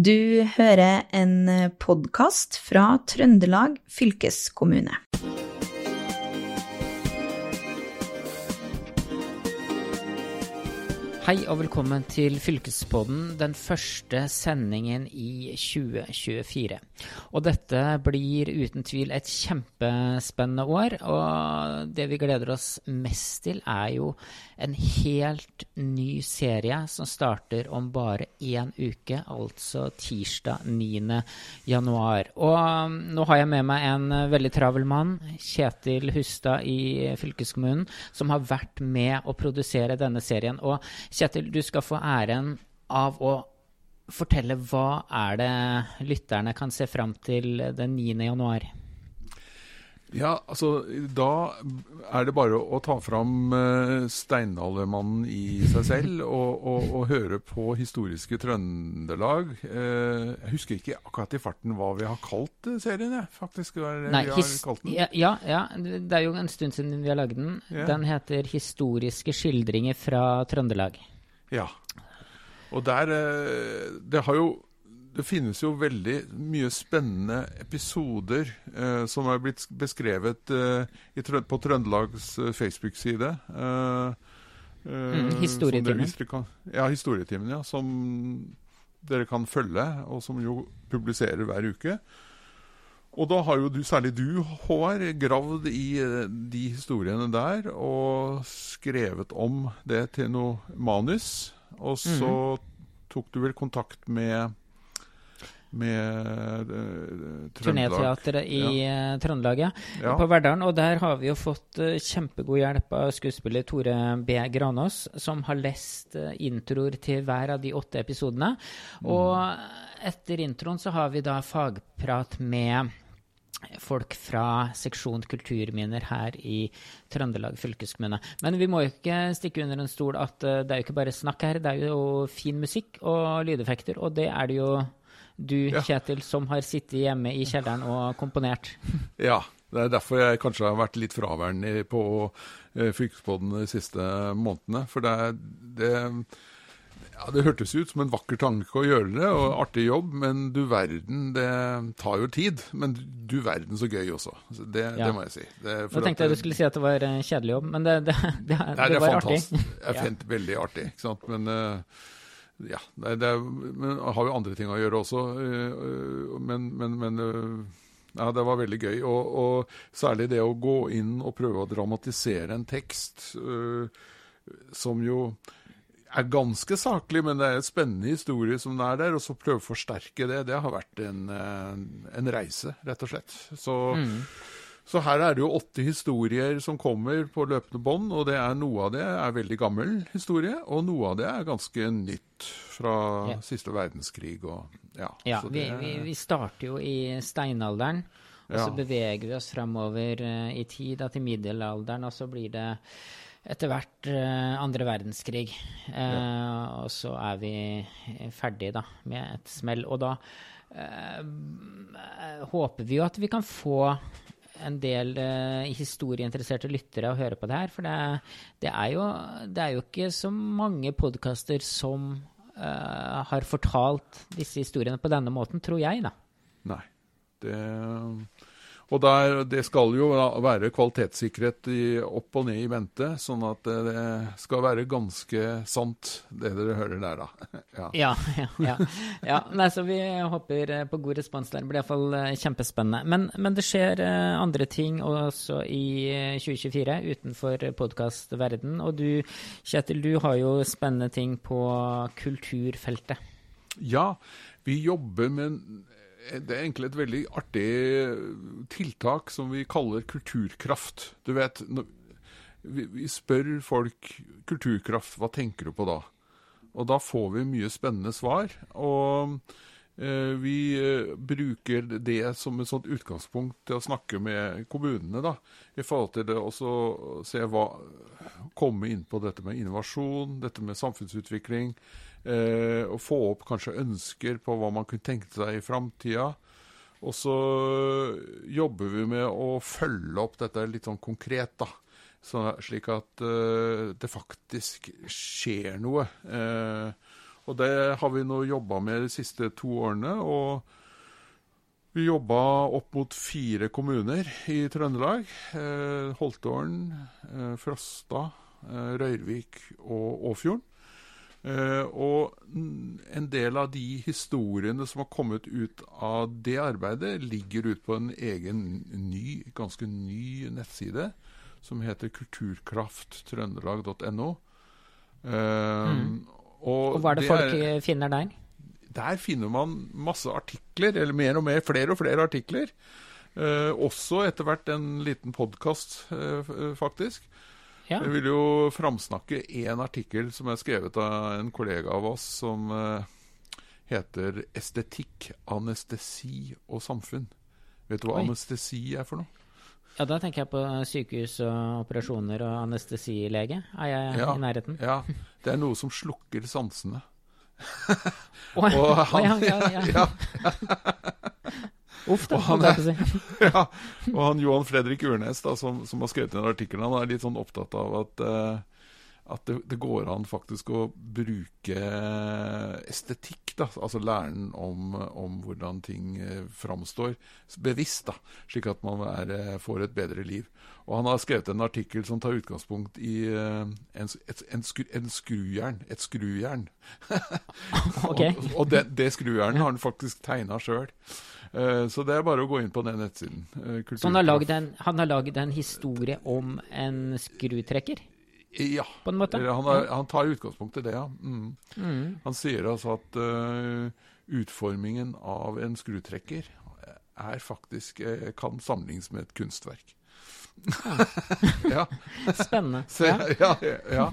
Du hører en podkast fra Trøndelag fylkeskommune. Hei og velkommen til Fylkespodden, den første sendingen i 2024. Og dette blir uten tvil et kjempespennende år, og det vi gleder oss mest til, er jo en helt ny serie som starter om bare én uke, altså tirsdag 9. januar. Og um, nå har jeg med meg en veldig travel mann, Kjetil Hustad i fylkeskommunen, som har vært med å produsere denne serien. og Kjetil, du skal få æren av å fortelle hva er det lytterne kan se fram til den 9. januar? Ja, altså da er det bare å ta fram uh, steinaldermannen i seg selv og, og, og, høre på historiske Trøndelag. Uh, jeg husker ikke akkurat i farten hva vi har kalt serien, jeg. faktisk. Nei, den. Ja, ja, ja, det er jo en stund siden vi har lagd den. Yeah. Den heter 'Historiske skildringer fra Trøndelag'. Ja. Og der eh, Det har jo det finnes jo veldig mye spennende episoder eh, som er blitt beskrevet eh, på Trøndelags eh, Facebook-side. Eh, mm, historietimen. Ja, historietimen, ja. Som dere kan følge, og som jo publiserer hver uke. Og da har jo du, særlig du, Håvard, gravd i de historiene der og skrevet om det til noe manus. Og så mm. tok du vel kontakt med med uh, Turnéteatret i ja. uh, Trøndelag, ja. På Verdalen. Og der har vi jo fått uh, kjempegod hjelp av skuespiller Tore B. Granås, som har lest uh, introer til hver av de åtte episodene. Mm. Og etter introen så har vi da fagprat med folk fra seksjon kulturminner her i Trøndelag fylkeskommune. Men vi må jo ikke stikke under en stol at uh, det er jo ikke bare snakk her. Det er jo fin musikk og lydeffekter, og det er det jo du, ja. Kjetil, som har sittet hjemme i kjelleren og komponert. Ja, det er derfor jeg kanskje har vært litt fraværende på uh, Fylkespodden de siste månedene. For det, det ja, Det hørtes ut som en vakker tanke å gjøre det, og artig jobb, men du verden, det tar jo tid. Men du verden så gøy også. Det, ja. det må jeg si. Det, Nå tenkte jeg du skulle si at det var en kjedelig jobb, men det, det, det, Nei, det var artig. Det er ja. veldig artig. ikke sant? Men uh, ja, det, men har jo andre ting å gjøre også. Uh, men, men, men ja, det var veldig gøy. Og, og, særlig det å gå inn og prøve å dramatisere en tekst som jo er ganske saklig, men det er en spennende historie som det er der. Og så prøve å forsterke det. Det har vært en, en reise, rett og slett. Så, mm. så, her er det jo åtte historier som kommer på løpende bånd. Og det er, noe av det er veldig gammel historie, og noe av det er ganske nytt fra ja. siste verdenskrig. Og, ja, ja det, vi, vi, vi, starter jo i steinalderen. Og så beveger vi oss fremover uh, i tid, da, til middelalderen, og så blir det etter hvert uh, andre verdenskrig. Uh, ja. Og så er vi ferdige da, med et smell. Og da uh, håper vi jo at vi kan få en del historieinteresserte lyttere å høre på det her. For det, det, er, jo, det er, jo, ikke så mange podkaster som har fortalt disse historiene på denne måten, tror jeg, da. Nei. Det og der, det skal jo være kvalitetssikkerhet i, opp og ned i mente, sånn at det skal være ganske sant, det dere hører der, da. ja. Ja, ja, ja. ja. Nei, så vi håper på god respons der. Det blir iallfall eh, kjempespennende. Men, men, det skjer eh, andre ting også i 2024 eh, utenfor podkastverden. Og du, Kjetil, du har jo spennende ting på kulturfeltet. Ja, vi jobber med det er egentlig et veldig artig tiltak som vi kaller kulturkraft. Du vet, vi spør folk kulturkraft, hva tenker du på da? Og da får vi mye spennende svar. Og eh, vi eh, bruker det som et sånt utgangspunkt til å snakke med kommunene, da. I forhold til det å se hva Komme inn på dette med innovasjon, dette med samfunnsutvikling eh, og få opp kanskje ønsker på hva man kunne tenke seg i framtida. Og så jobber vi med å følge opp dette litt sånn konkret, da. Så, slik at eh, det faktisk skjer noe. Eh, Og det har vi nå jobba med de siste to årene. og vi jobba opp mot fire kommuner i Trøndelag. Eh, Holtålen, eh, Frosta, eh, Røyrvik og Åfjorden. Eh, og en del av de historiene som har kommet ut av det arbeidet, ligger ut på en egen ny, ganske ny nettside som heter kulturkrafttrøndelag.no. Eh, Mm. Og hva er det folk er, finner der? Der finner man masse artikler, eller mer og mer, flere og flere artikler. Eh, også etter hvert en liten podkast, eh, faktisk. Ja. Jeg vil jo framsnakke én artikkel som er skrevet av en kollega av oss, som eh, heter 'Estetikk, anestesi og samfunn'. Vet du hva Oi. anestesi er for noe? ja, da tenker jeg på sykehus og operasjoner og anestesilege. Er jeg Ja. i nærheten? Ja, Det er noe som slukker sansene. Og han, ja, ja, ja. Uff, da. Og han å si. ja. Og han Johan Fredrik Urnes, da, som, som har skrevet den artikkelen, han er litt sånn opptatt av at, uh, at det, det går an faktisk å bruke estetikk, da, altså læren om, om hvordan ting eh, framstår, bevisst, da, slik at man er, eh, får et bedre liv. Og han har skrevet en artikkel som tar utgangspunkt i uh, en, et, en, skru, en skrujern. Et skrujern. Og, og det, det skrujernet har han faktisk tegna sjøl. Så det er bare å gå inn på den nettsiden. eh, Så han har, laget lagd en, han historie om en skrutrekker, Ja. på en måte? Han, har, han tar utgangspunkt i det, ja. Mm. Mm. Han sier altså at uh, utformingen av en skrutrekker er faktisk eh, kan sammenlignes med et kunstverk. Ja. Spennende. Så, Ja. ja.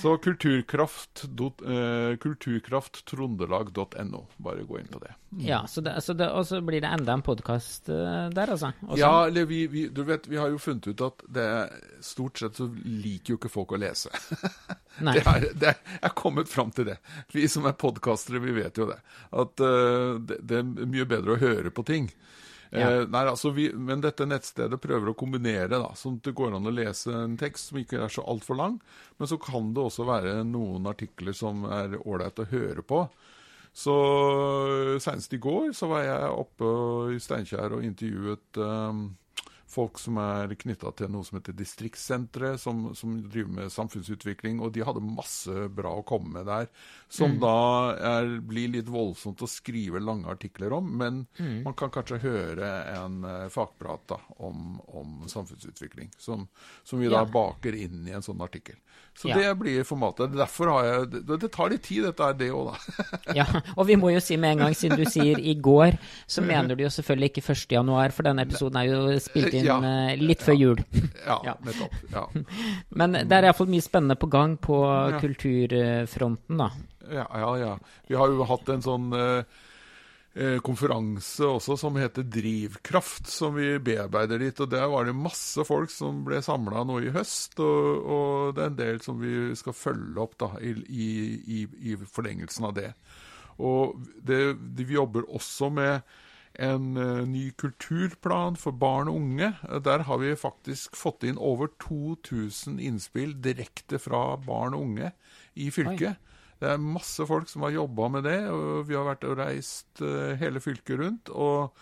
Så kulturkraft, dot- eh, kulturkrafttrondelag.no. Bare gå inn på det. Ja, så det, så det, og så blir det enda en podkast der, altså? Også? Ja, eller vi, vi, du vet, vi har jo funnet ut at det, stort sett så liker jo ikke folk å lese. Nei. Det er, det er, jeg er kommet fram til det. Vi som er podkastere, vi vet jo det. At uh, det, det er mye bedre å høre på ting. Ja. Eh, nei, altså vi, men dette nettstedet prøver å kombinere, da, sånn at det går an å lese en tekst som ikke er så altfor lang. Men så kan det også være noen artikler som er ålreit å høre på. Så senest i går så var jeg oppe i Steinkjer og intervjuet eh, folk som er knytta til noe som heter Distriktssenteret, som, som driver med samfunnsutvikling. Og de hadde masse bra å komme med der, som da er, blir litt voldsomt å skrive lange artikler om. Men man kan kanskje høre en eh, fagprat da, om, om samfunnsutvikling, som, som vi da Ja. baker inn i en sånn artikkel. Så Ja. det blir formatet. Derfor har jeg Det, det tar litt tid, dette er det òg, da. Ja, og vi må jo si med en gang, siden du sier i går, så mener du jo selvfølgelig ikke 1. januar, for denne episoden er jo spilt inn Ja. eh, litt før jul. Ja, Ja. nettopp. Ja. Men det er iallfall mye spennende på gang på kulturfronten, da. Ja, ja, ja. Vi har jo hatt en sånn eh, eh, konferanse også som heter Drivkraft, som vi bearbeider litt. Og der var det masse folk som ble samla nå i høst, og, og det er en del som vi skal følge opp da, i, i, i, forlengelsen av det. Og det, det, vi jobber også med en eh, ny kulturplan for barn og unge. Der har vi faktisk fått inn over 2000 innspill direkte fra barn og unge i fylket. Det er masse folk som har jobba med det, og vi har vært og reist eh, hele fylket rundt. Og,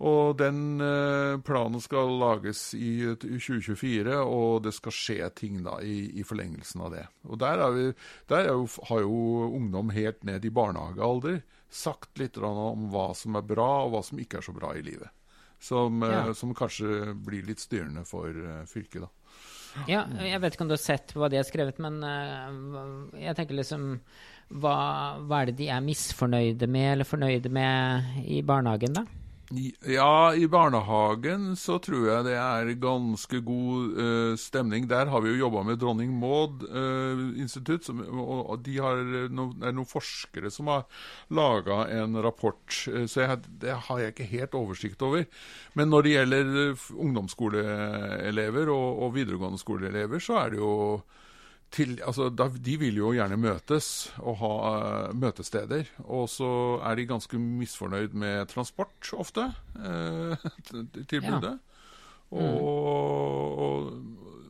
og den eh, planen skal lages i, i 2024, og det skal skje ting da i, i forlengelsen av det. Og der, er vi, der er jo, har jo ungdom helt ned i barnehagealder sagt litt om hva som er bra, og hva som ikke er så bra i livet. Som, eh, Ja. som kanskje blir litt styrende for eh, fylket, da. Ja, jeg vet ikke om du har sett hva de har skrevet, men eh, jeg tenker liksom hva, hva er det de er misfornøyde med, eller fornøyde med i barnehagen, da? Ja, i barnehagen så tror jeg det er ganske god uh, stemning. Der har vi jo jobba med Dronning Maud uh, institutt, som, og, de har no, det er noen forskere som har laga en rapport. Uh, så jeg, det har jeg ikke helt oversikt over. Men når det gjelder eh, ungdomsskoleelever og, og videregående skoleelever, så er det jo til, altså, da, de vil jo gjerne møtes og ha uh, møtesteder. Og så er de ganske misfornøyd med transport ofte, uh, tilbudet. Ja. tilbudet. Og, og,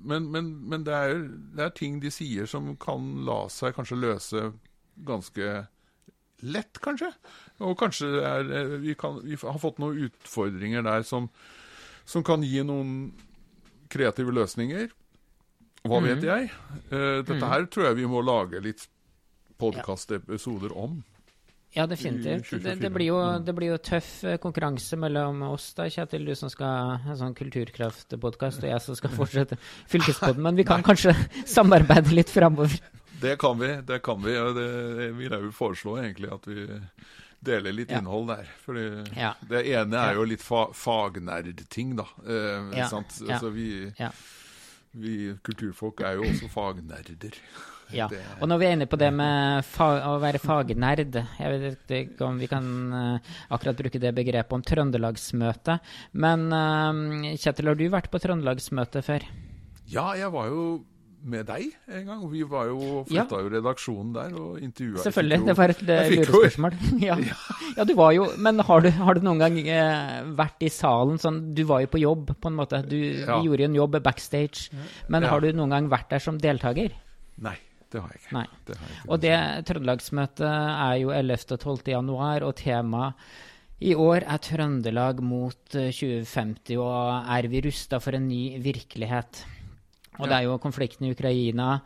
men men, men det, er, det er ting de sier som kan la seg kanskje løse ganske lett, kanskje. Og kanskje er, eh, vi, kan, vi, har fått noen utfordringer der som, som kan gi noen kreative løsninger. Hva vet jeg? Uh, dette her tror jeg vi må lage litt podkastepisoder om. Ja, definitivt. Det, det, blir jo, det, blir jo, tøff eh, konkurranse mellom oss, da, Kjetil, du som skal ha sånn Kulturkraft-podkast, og jeg som skal fortsette Fylkespodden. Men vi kan kanskje samarbeide litt framover? Det kan vi. Det kan vi. og det vil jeg jo foreslå egentlig at vi deler litt ja. innhold der. Fordi ja. det ene er jo litt fa fagnerdting, da. Eh, ja. sant? Altså, vi, vi kulturfolk er jo også fagnerder. Ja, og når vi er inne på det med å være fagnerd Jeg vet ikke om vi kan uh, akkurat bruke det begrepet om trøndelagsmøte. Men uh, Kjetil, har du vært på trøndelagsmøte før? Ja, jeg var jo med deg en gang. Vi var jo flytta ja. jo redaksjonen der og intervjua Selvfølgelig. det var et lurespørsmål. ja. ja, du var jo Men har du, har du noen gang eh, vært i salen sånn Du var jo på jobb, på en måte. Du ja. gjorde en jobb backstage. Men har du noen gang vært der som deltaker? Nei. Det har jeg ikke. Nei. Det har jeg ikke. Og det Trøndelagsmøtet er jo 11. og 12. januar, og temaet i år er Trøndelag mot 2050, eh, og er vi rusta for en ny virkelighet? Og det er jo konflikten i Ukraina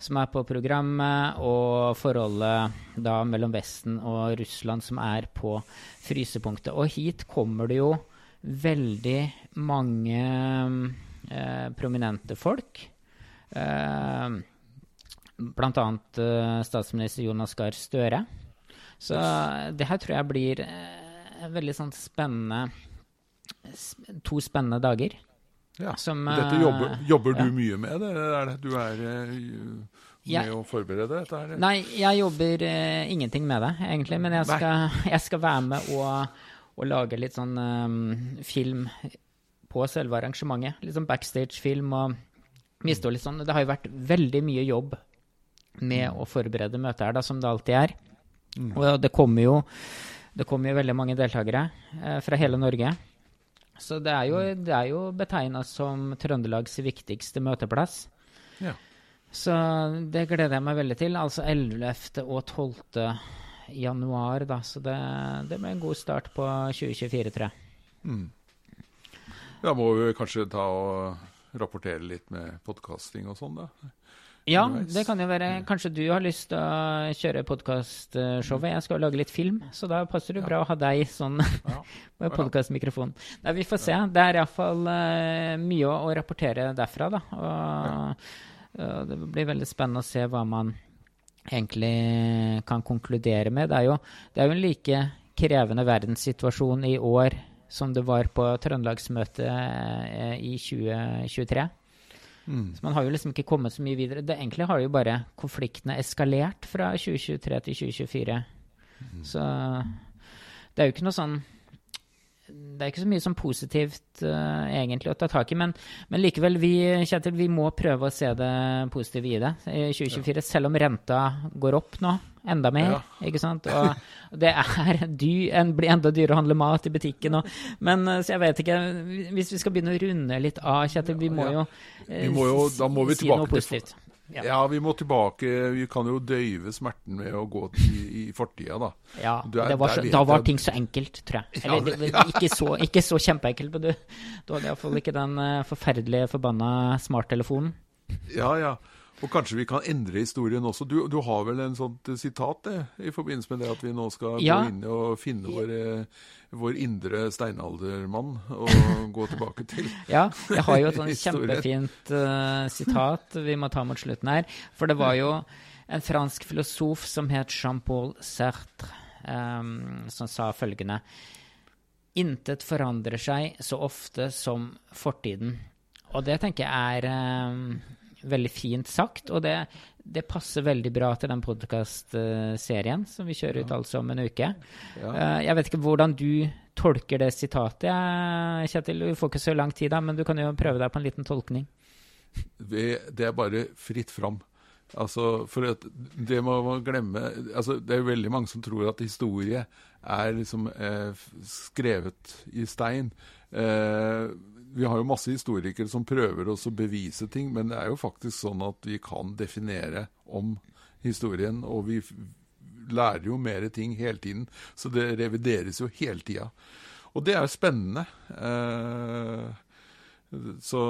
som er på programmet, og forholdet da mellom Vesten og Russland som er på frysepunktet. Og hit kommer det jo veldig mange eh, prominente folk. Eh, Blant annet eh, statsminister Jonas Gahr Støre. Så det her tror jeg blir uh, veldig sånn spennende To spennende dager. Ja. Som, Dette jobber, jobber du mye med det? Er det du er uh, med jeg, å forberede dette? her? Nei, jeg jobber uh, ingenting med det, egentlig. Men jeg skal, jeg skal være med og, og, lage litt sånn um, film på selve arrangementet. Litt sånn backstage-film og miste litt sånn. Det har jo vært veldig mye jobb med å forberede møtet her, da, som det alltid er. Mm. Og det kommer jo det kommer jo veldig mange deltakere eh, fra hele Norge. Så det er jo, mm. det jo betegna som Trøndelags viktigste møteplass. Ja. Så det gleder jeg meg veldig til. Altså 11. og 12. januar, da. Så det, det blir en god start på 2024, tror jeg. Mm. Da må vi kanskje ta og rapportere litt med podkasting og sånn, da. Ja, det kan jo være. Kanskje du har lyst til å kjøre podkastshowet. Jeg skal lage litt film, så da passer det bra å ha deg sånn med podkastmikrofon. Nei, vi får se. Det er iallfall uh, mye å, rapportere derfra, da. Og, uh, det blir veldig spennende å se hva man egentlig kan konkludere med. Det er jo, det er jo en like krevende verdenssituasjon i år som det var på Trøndelagsmøtet uh, i 2023. Mm. Så man har jo liksom ikke kommet så mye videre. Det, egentlig har jo bare konfliktene eskalert fra 2023 til 2024. Mm. Så det er jo ikke noe sånn det er ikke så mye som positivt uh, egentlig å ta tak i. Men, men, likevel, vi, Kjetil, vi må prøve å se det positive i det i 2024. Ja. Selv om renta går opp nå, enda mer. Ja. ikke sant? Og det er dy, en, blir enda dyrere å handle mat i butikken. Og, men eh, så jeg vet ikke Hvis vi skal begynne å runde litt av, Kjetil, vi må jo, vi må jo må vi noe positivt. Ja. ja. vi må tilbake. Vi kan jo døyve smerten med å gå i, i fortida, da. Ja, er, var så, da var ting så enkelt, tror jeg. Eller ja, ja. ikke, så, ikke så kjempeenkelt, men du, du hadde iallfall ikke den uh, forferdelige forbanna smarttelefonen. Ja, ja. Og kanskje vi kan endre historien også. Du, du har vel en sånt sitat det, i forbindelse med det at vi nå skal ja. gå inn og finne vår, vår indre steinaldermann og gå tilbake til Ja, jeg har jo et sånn kjempefint uh, sitat vi må ta mot slutten her. For det var jo en fransk filosof som het Jean-Paul Sartre, um, som sa følgende Intet forandrer seg så ofte som fortiden. Og det tenker jeg er um, veldig fint sagt, og det, det passer veldig bra til den podkastserien som vi kjører ut altså om en uke. Ja. Eh, jeg vet ikke hvordan du tolker det sitatet, Kjetil. Du får ikke så lang tid da, men du kan jo prøve deg på en liten tolkning. Det er bare fritt fram. Altså, for det må man glemme altså, Det er jo veldig mange som tror at historie er liksom eh, skrevet i stein. Eh, vi har jo masse historikere som prøver å bevise ting, men det er jo faktisk sånn at vi kan definere om historien. Og vi, lærer jo mer ting hele tiden. Så det revideres jo hele tida. Og det er spennende. Eh, så,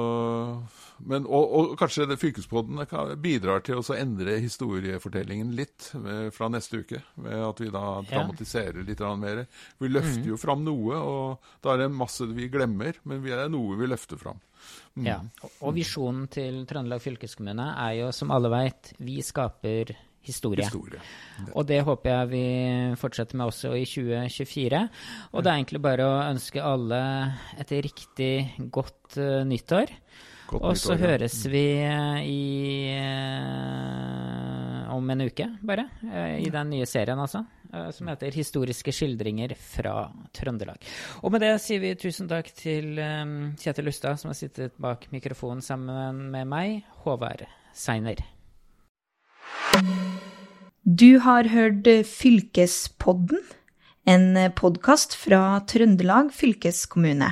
men, og, og, kanskje det fylkespodden bidrar til å endre historiefortellingen litt med, fra neste uke. Ved at vi da dramatiserer litt mer. Vi løfter mm. jo fram noe, og da er det masse vi glemmer, men det er noe vi løfter fram. Mm. Ja, og visjonen til Trøndelag fylkeskommune er jo, som alle veit, vi skaper historie. historie. Og det håper jeg vi fortsetter med også i 2024. Og det er egentlig bare å ønske alle et riktig godt uh, nyttår. Godt og så høres ja. vi uh, i uh, om en uke, bare. I den nye serien, altså. som heter 'Historiske skildringer fra Trøndelag'. Og med det sier vi tusen takk til um, Kjetil Lustad, som har sittet bak mikrofonen sammen med meg, Håvard Seiner. Du har hørt Fylkespodden, en podkast fra Trøndelag fylkeskommune.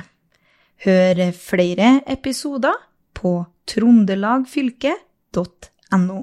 Hør flere episoder på trondelagfylket.no.